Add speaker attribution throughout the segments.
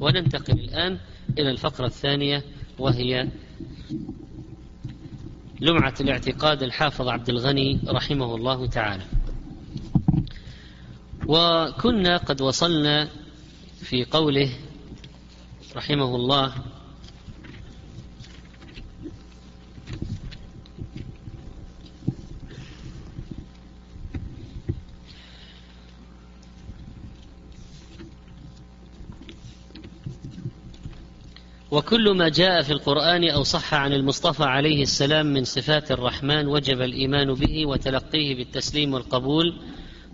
Speaker 1: وننتقل الآن إلى الفقرة الثانية وهي لمعة الاعتقاد الحافظ عبد الغني رحمه الله تعالى. وكنا قد وصلنا في قوله رحمه الله وكل ما جاء في القرآن أو صح عن المصطفى عليه السلام من صفات الرحمن وجب الإيمان به وتلقيه بالتسليم والقبول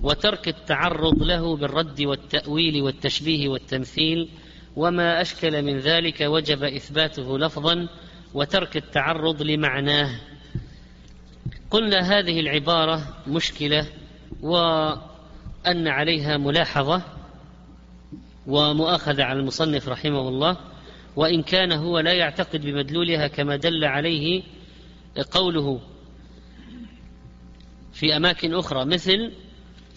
Speaker 1: وترك التعرض له بالرد والتأويل والتشبيه والتمثيل وما أشكل من ذلك وجب إثباته لفظا وترك التعرض لمعناه. قلنا هذه العبارة مشكلة وأن عليها ملاحظة ومؤاخذة على المصنف رحمه الله. وإن كان هو لا يعتقد بمدلولها كما دل عليه قوله في أماكن أخرى مثل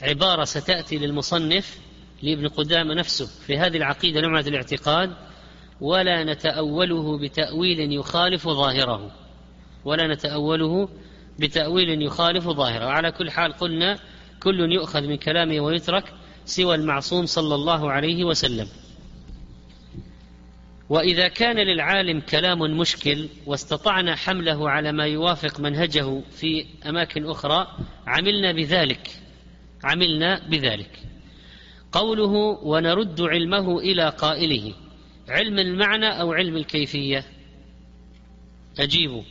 Speaker 1: عبارة ستأتي للمصنف لابن قدامة نفسه في هذه العقيدة نوعة الاعتقاد ولا نتأوله بتأويل يخالف ظاهره ولا نتأوله بتأويل يخالف ظاهره. على كل حال قلنا كل يؤخذ من كلامه ويترك سوى المعصوم صلى الله عليه وسلم. وإذا كان للعالم كلام مشكل واستطعنا حمله على ما يوافق منهجه في أماكن أخرى عملنا بذلك. عملنا بذلك. قوله ونرد علمه إلى قائله. علم المعنى أو علم الكيفية؟ اجيبوا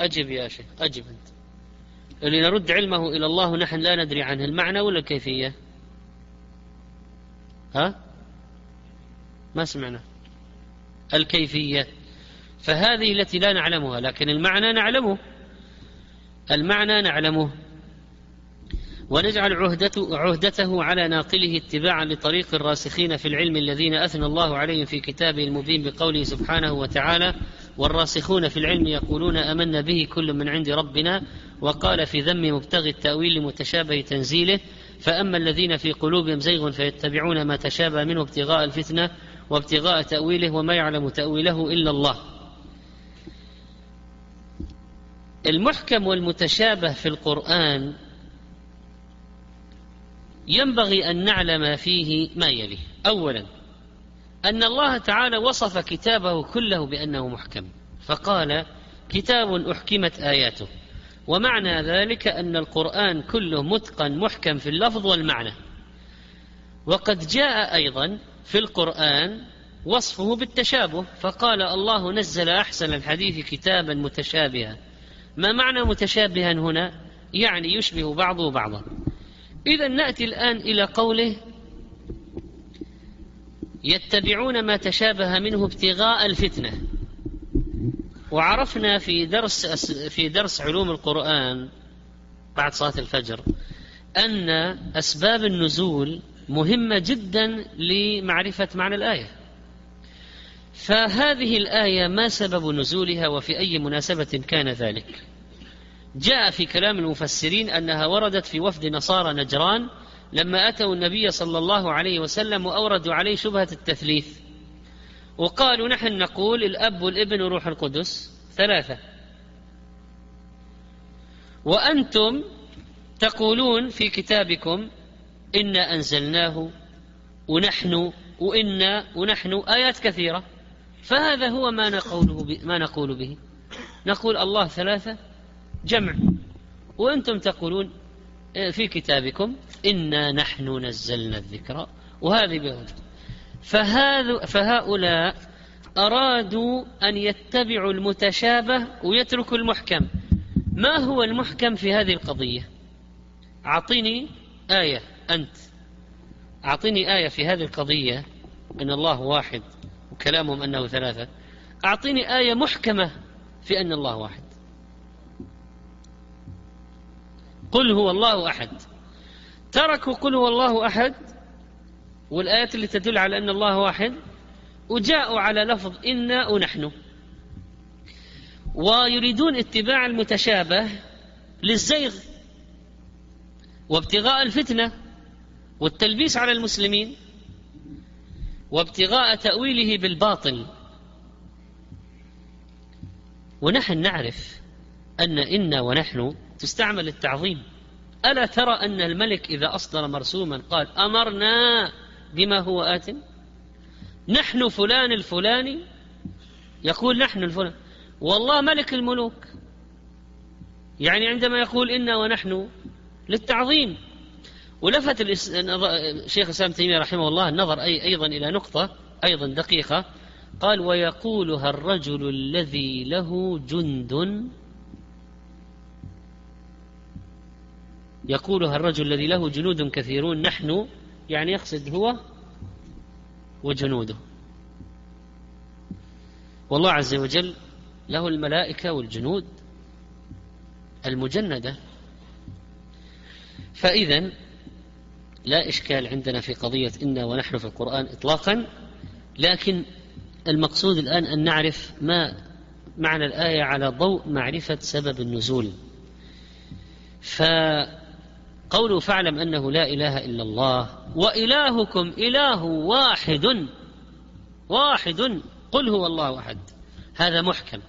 Speaker 1: أجب يا شيخ أجب أنت. اللي نرد علمه إلى الله نحن لا ندري عنه المعنى ولا الكيفية؟ ها؟ ما سمعنا؟ الكيفية. فهذه التي لا نعلمها لكن المعنى نعلمه. المعنى نعلمه. ونجعل عهدته, عهدته على ناقله اتباعا لطريق الراسخين في العلم الذين أثنى الله عليهم في كتابه المبين بقوله سبحانه وتعالى والراسخون في العلم يقولون أمنا به كل من عند ربنا وقال في ذم مبتغي التأويل لمتشابه تنزيله فأما الذين في قلوبهم زيغ فيتبعون ما تشابه منه ابتغاء الفتنة وابتغاء تأويله وما يعلم تأويله إلا الله. المحكم والمتشابه في القرآن ينبغي أن نعلم فيه ما يلي أولا أن الله تعالى وصف كتابه كله بأنه محكم. فقال كتاب أحكمت آياته. ومعنى ذلك أن القرآن كله متقن محكم في اللفظ والمعنى. وقد جاء أيضا في القرآن وصفه بالتشابه. فقال الله نزل أحسن الحديث كتابا متشابها. ما معنى متشابها هنا؟ يعني يشبه بعضه بعضا. إذا نأتي الآن إلى قوله يتبعون ما تشابه منه ابتغاء الفتنة. وعرفنا في درس في درس علوم القرآن بعد صلاة الفجر أن أسباب النزول مهمة جدا لمعرفة معنى الآية. فهذه الآية ما سبب نزولها وفي أي مناسبة كان ذلك؟ جاء في كلام المفسرين أنها وردت في وفد نصارى نجران لما أتوا النبي صلى الله عليه وسلم وأوردوا عليه شبهة التثليث. وقالوا نحن نقول الأب والابن وروح القدس. ثلاثة. وأنتم تقولون في كتابكم إنا أنزلناه ونحن وإنا ونحن آيات كثيرة. فهذا هو ما نقوله ما نقول به. نقول الله ثلاثة جمع. وأنتم تقولون آه، في كتابكم إنا نحن نزلنا الذكر وهذه بهذا فهذا فهؤلاء أرادوا أن يتبعوا المتشابه ويتركوا المحكم. ما هو المحكم في هذه القضية؟ أعطيني آية. أنت. أعطيني آية في هذه القضية أن الله واحد وكلامهم أنه ثلاثة. أعطيني آية محكمة في أن الله واحد. قل هو الله أحد. تركوا قل هو الله أحد والآيات اللي تدل على أن الله واحد وجاءوا على لفظ إنا ونحن. ويريدون اتباع المتشابه للزيغ وابتغاء الفتنة. والتلبيس على المسلمين وابتغاء تأويله بالباطل. ونحن نعرف أن إنا ونحن تستعمل التعظيم. ألا ترى أن الملك إذا أصدر مرسوما قال أمرنا بما هو آت؟ نحن فلان الفلاني. يقول نحن الفلان. والله ملك الملوك. يعني عندما يقول إنا ونحن للتعظيم. ولفت شيخ الإسلام تيمية رحمه الله النظر أي أيضا إلى نقطة أيضا دقيقة. قال ويقولها الرجل الذي له جند. يقولها الرجل الذي له جنود كثيرون. نحن يعني يقصد هو وجنوده. والله عز وجل له الملائكة والجنود المجندة. فإذا لا إشكال عندنا في قضية إنا ونحن في القرآن إطلاقا لكن المقصود الآن أن نعرف ما معنى الآية على ضوء معرفة سبب النزول. فقوله فاعلم أنه لا إله إلا الله وإلهكم إله واحد واحد قل هو الله أحد هذا محكم.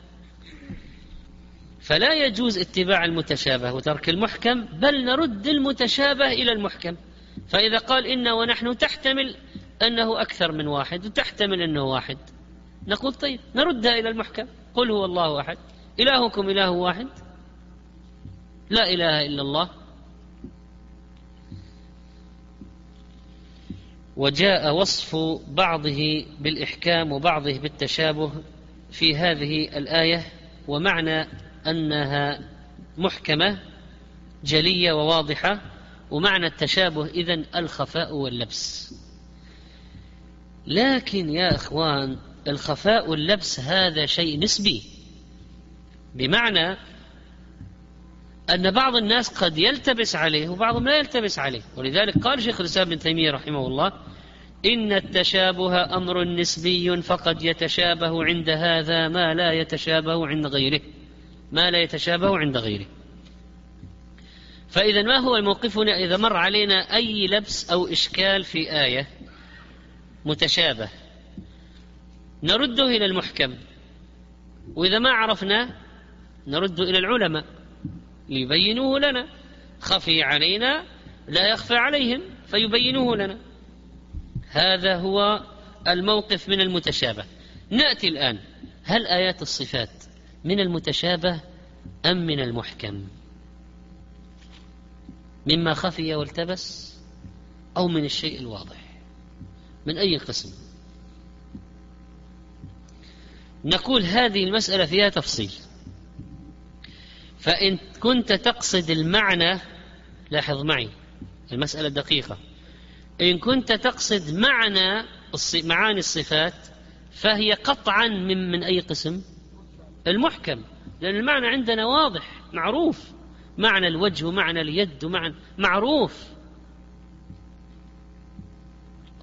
Speaker 1: فلا يجوز اتباع المتشابه وترك المحكم بل نرد المتشابه إلى المحكم. فإذا قال إنا ونحن تحتمل أنه أكثر من واحد وتحتمل أنه واحد. نقول طيب نردها إلى المحكم. قل هو الله أحد. إلهكم إله واحد. لا إله إلا الله. وجاء وصف بعضه بالإحكام وبعضه بالتشابه في هذه الآية ومعنى أنها محكمة جلية وواضحة ومعنى التشابه إذن الخفاء واللبس. لكن يا إخوان الخفاء واللبس هذا شيء نسبي. بمعنى أن بعض الناس قد يلتبس عليه وبعضهم لا يلتبس عليه. ولذلك قال شيخ الإسلام ابن تيمية رحمه الله إن التشابه أمر نسبي فقد يتشابه عند هذا ما لا يتشابه عند غيره. ما لا يتشابه عند غيره. فإذا ما هو موقفنا إذا مر علينا أي لبس أو إشكال في آية متشابه. نرده إلى المحكم. وإذا ما عرفنا نرد إلى العلماء. ليبينوه لنا. خفي علينا لا يخفى عليهم فيبينوه لنا. هذا هو الموقف من المتشابه. نأتي الآن. هل آيات الصفات من المتشابه أم من المحكم؟ مما خفي والتبس أو من الشيء الواضح من أي قسم؟ نقول هذه المسألة فيها تفصيل. فإن كنت تقصد المعنى لاحظ معي المسألة دقيقة. إن كنت تقصد معنى معاني الصفات فهي قطعا من من أي قسم؟ المحكم. لأن المعنى عندنا واضح معروف. معنى الوجه ومعنى اليد ومعنى معروف.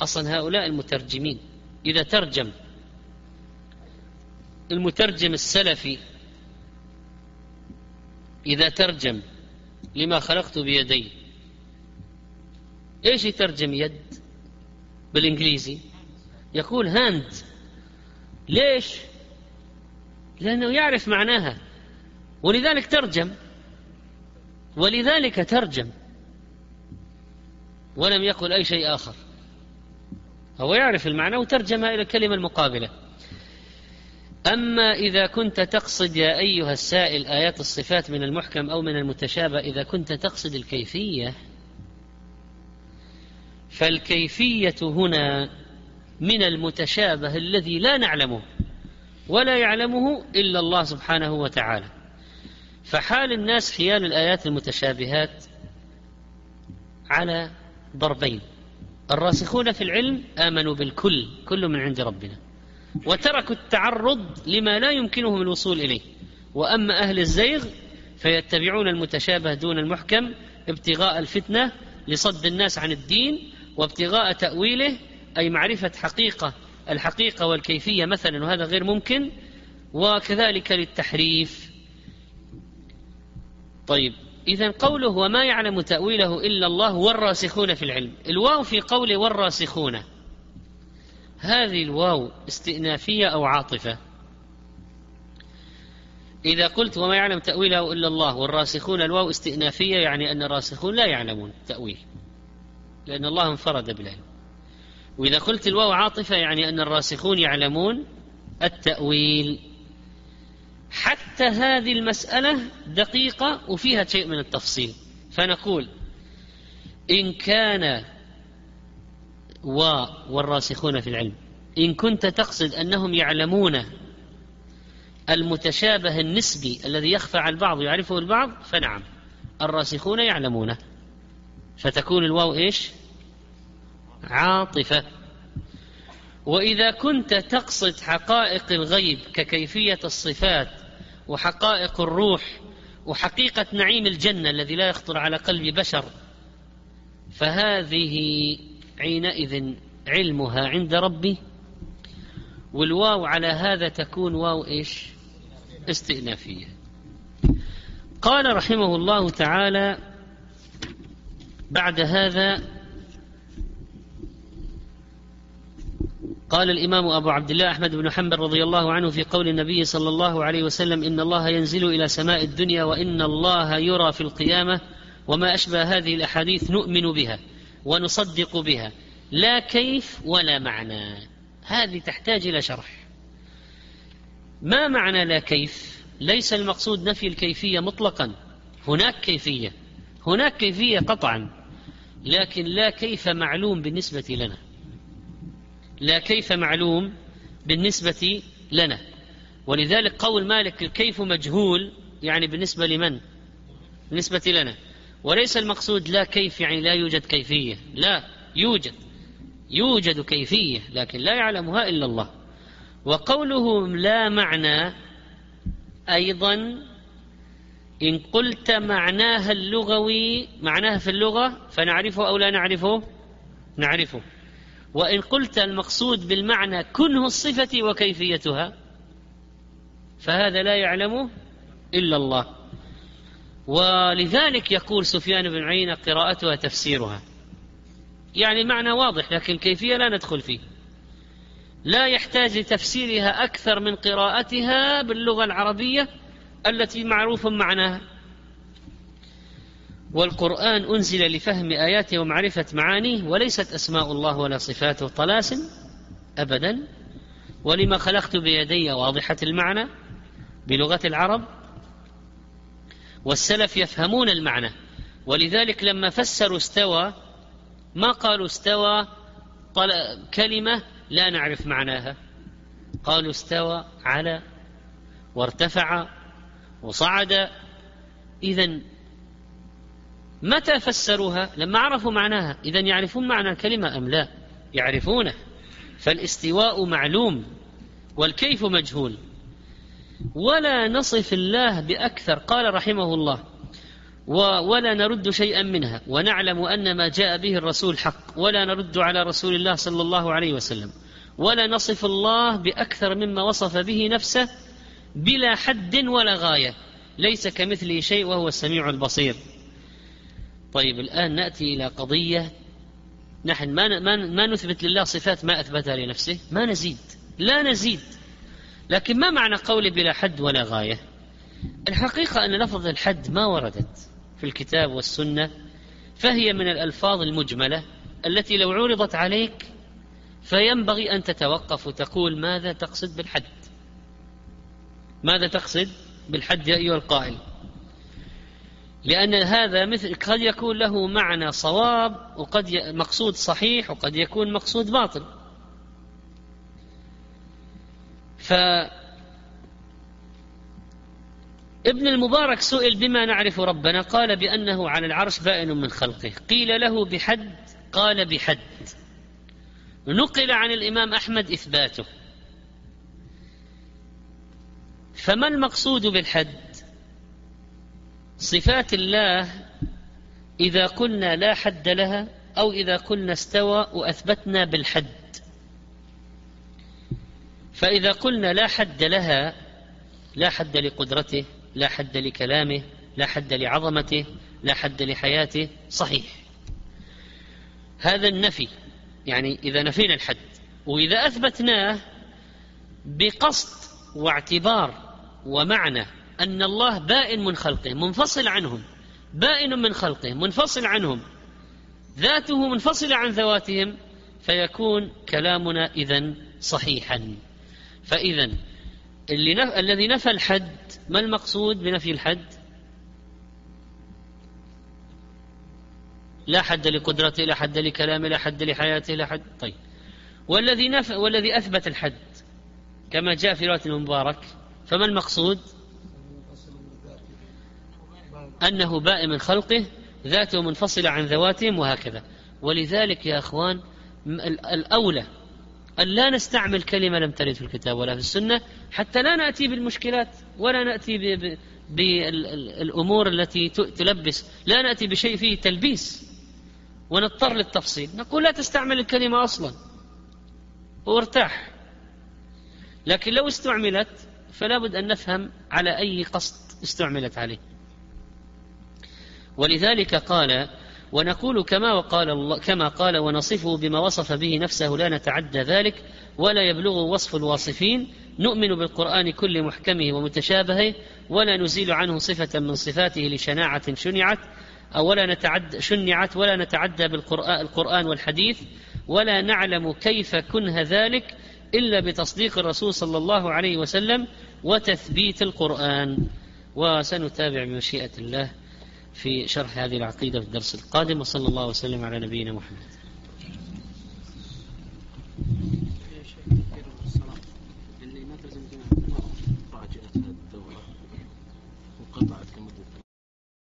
Speaker 1: أصلا هؤلاء المترجمين إذا ترجم المترجم السلفي إذا ترجم لما خلقت بيدي إيش يترجم يد بالإنجليزي؟ يقول هاند ليش؟ لأنه يعرف معناها ولذلك ترجم. ولذلك ترجم. ولم يقل أي شيء آخر. هو يعرف المعنى وترجمها إلى الكلمة المقابلة. أما إذا كنت تقصد يا أيها السائل آيات الصفات من المحكم أو من المتشابه إذا كنت تقصد الكيفية فالكيفية هنا من المتشابه الذي لا نعلمه ولا يعلمه إلا الله سبحانه وتعالى. فحال الناس حيال الآيات المتشابهات على ضربين. الراسخون في العلم آمنوا بالكل كل من عند ربنا وتركوا التعرض لما لا يمكنهم الوصول إليه. وأما أهل الزيغ فيتبعون المتشابه دون المحكم ابتغاء الفتنة لصد الناس عن الدين وابتغاء تأويله أي معرفة حقيقة الحقيقة والكيفية مثلا وهذا غير ممكن. وكذلك للتحريف. طيب إذا قوله وما يعلم تأويله إلا الله والراسخون في العلم. الواو في قوله والراسخون. هذه الواو استئنافية أو عاطفة. إذا قلت وما يعلم تأويله إلا الله والراسخون الواو استئنافية يعني أن الراسخون لا يعلمون تأويل لأن الله انفرد بالعلم. وإذا قلت الواو عاطفة يعني أن الراسخون يعلمون التأويل. حتى هذه المسألة دقيقة وفيها شيء من التفصيل. فنقول إن كان و والراسخون في العلم إن كنت تقصد أنهم يعلمون المتشابه النسبي الذي يخفى على البعض ويعرفه البعض فنعم الراسخون يعلمونه. فتكون الواو إيش؟ عاطفة. وإذا كنت تقصد حقائق الغيب ككيفية الصفات وحقائق الروح وحقيقة نعيم الجنة الذي لا يخطر على قلب بشر. فهذه حينئذ علمها عند ربي والواو على هذا تكون واو إيش؟ استئنافية. قال رحمه الله تعالى بعد هذا قال الإمام أبو عبد الله أحمد بن حنبل رضي الله عنه في قول النبي صلى الله عليه وسلم إن الله ينزل إلى سماء الدنيا وإن الله يرى في القيامة وما أشبه هذه الأحاديث نؤمن بها ونصدق بها لا كيف ولا معنى. هذه تحتاج إلى شرح. ما معنى لا كيف؟ ليس المقصود نفي الكيفية مطلقا. هناك كيفية. هناك كيفية قطعا. لكن لا كيف معلوم بالنسبة لنا. لا كيف معلوم بالنسبة لنا؟ ولذلك قول مالك الكيف مجهول؟ يعني بالنسبة لمن؟ بالنسبة لنا. وليس المقصود لا كيف يعني لا يوجد كيفية. لا يوجد. يوجد كيفية لكن لا يعلمها إلا الله. وقوله لا معنى أيضا إن قلت معناها اللغوي معناها في اللغة فنعرفه أو لا نعرفه؟ نعرفه. وإن قلت المقصود بالمعنى كنه الصفة وكيفيتها فهذا لا يعلمه إلا الله. ولذلك يقول سفيان بن عيينة قراءتها تفسيرها. يعني معنى واضح لكن الكيفية لا ندخل فيه. لا يحتاج لتفسيرها أكثر من قراءتها باللغة العربية التي معروف معناها. والقرآن أنزل لفهم آياته ومعرفة معانيه وليست أسماء الله ولا صفاته طلاسم أبدا. ولما خلقت بيدي واضحة المعنى بلغة العرب والسلف يفهمون المعنى. ولذلك لما فسروا استوى ما قالوا استوى كلمة لا نعرف معناها. قالوا استوى على وارتفع وصعد. إذا متى فسروها؟ لما عرفوا معناها. إذا يعرفون معنى الكلمة أم لا؟ يعرفونه. فالاستواء معلوم والكيف مجهول. ولا نصف الله بأكثر. قال رحمه الله ولا نرد شيئا منها. ونعلم أن ما جاء به الرسول حق. ولا نرد على رسول الله صلى الله عليه وسلم. ولا نصف الله بأكثر مما وصف به نفسه بلا حد ولا غاية. ليس كمثله شيء وهو السميع البصير. طيب الآن نأتي إلى قضية نحن ما ما ما نثبت لله صفات ما أثبتها لنفسه. ما نزيد. لا نزيد. لكن ما معنى قولي بلا حد ولا غاية؟ الحقيقة أن لفظ الحد ما وردت في الكتاب والسنة فهي من الألفاظ المجملة التي لو عرضت عليك فينبغي أن تتوقف وتقول ماذا تقصد بالحد. ماذا تقصد بالحد يا أيها القائل؟ لأن هذا مثل قد يكون له معنى صواب وقد مقصود صحيح وقد يكون مقصود باطل. ف ابن المبارك سئل بما نعرف ربنا قال بأنه على العرش بائن من خلقه. قيل له بحد قال بحد. نقل عن الإمام أحمد إثباته. فما المقصود بالحد؟ صفات الله إذا قلنا لا حد لها أو إذا قلنا استوى وأثبتنا بالحد. فإذا قلنا لا حد لها لا حد لقدرته لا حد لكلامه لا حد لعظمته لا حد لحياته صحيح. هذا النفي يعني إذا نفينا الحد. وإذا أثبتناه بقصد واعتبار ومعنى أن الله بائن من خلقه منفصل عنهم. بائن من خلقه منفصل عنهم. ذاته منفصلة عن ذواتهم فيكون كلامنا إذا صحيحا. فإذا اللي نف... الذي نفى الحد ما المقصود بنفي الحد؟ لا حد لقدرته لا حد لكلامه لا حد لحياته لا حد. طيب. والذي نف... والذي أثبت الحد كما جاء في رواية المبارك فما المقصود؟ أنه بائع من خلقه ذاته منفصلة عن ذواتهم وهكذا. ولذلك يا أخوان الأولى أن لا نستعمل كلمة لم ترد في الكتاب ولا في السنة حتى لا نأتي بالمشكلات ولا نأتي بالأمور التي تلبس لا نأتي بشيء فيه تلبيس. ونضطر للتفصيل. نقول لا تستعمل الكلمة أصلا. وارتاح لكن لو استعملت فلا بد أن نفهم على أي قصد استعملت عليه. ولذلك قال ونقول كما وقال الله كما قال ونصفه بما وصف به نفسه لا نتعدى ذلك ولا يبلغ وصف الواصفين نؤمن بالقرآن كل محكمه ومتشابهه ولا نزيل عنه صفة من صفاته لشناعة شنعت أو ولا نتعد شنعت ولا نتعدى بالقرآن القرآن والحديث ولا نعلم كيف كنه ذلك إلا بتصديق الرسول صلى الله عليه وسلم وتثبيت القرآن. وسنتابع بمشيئة الله. في شرح هذه العقيدة في الدرس القادم وصلى الله وسلم على نبينا محمد.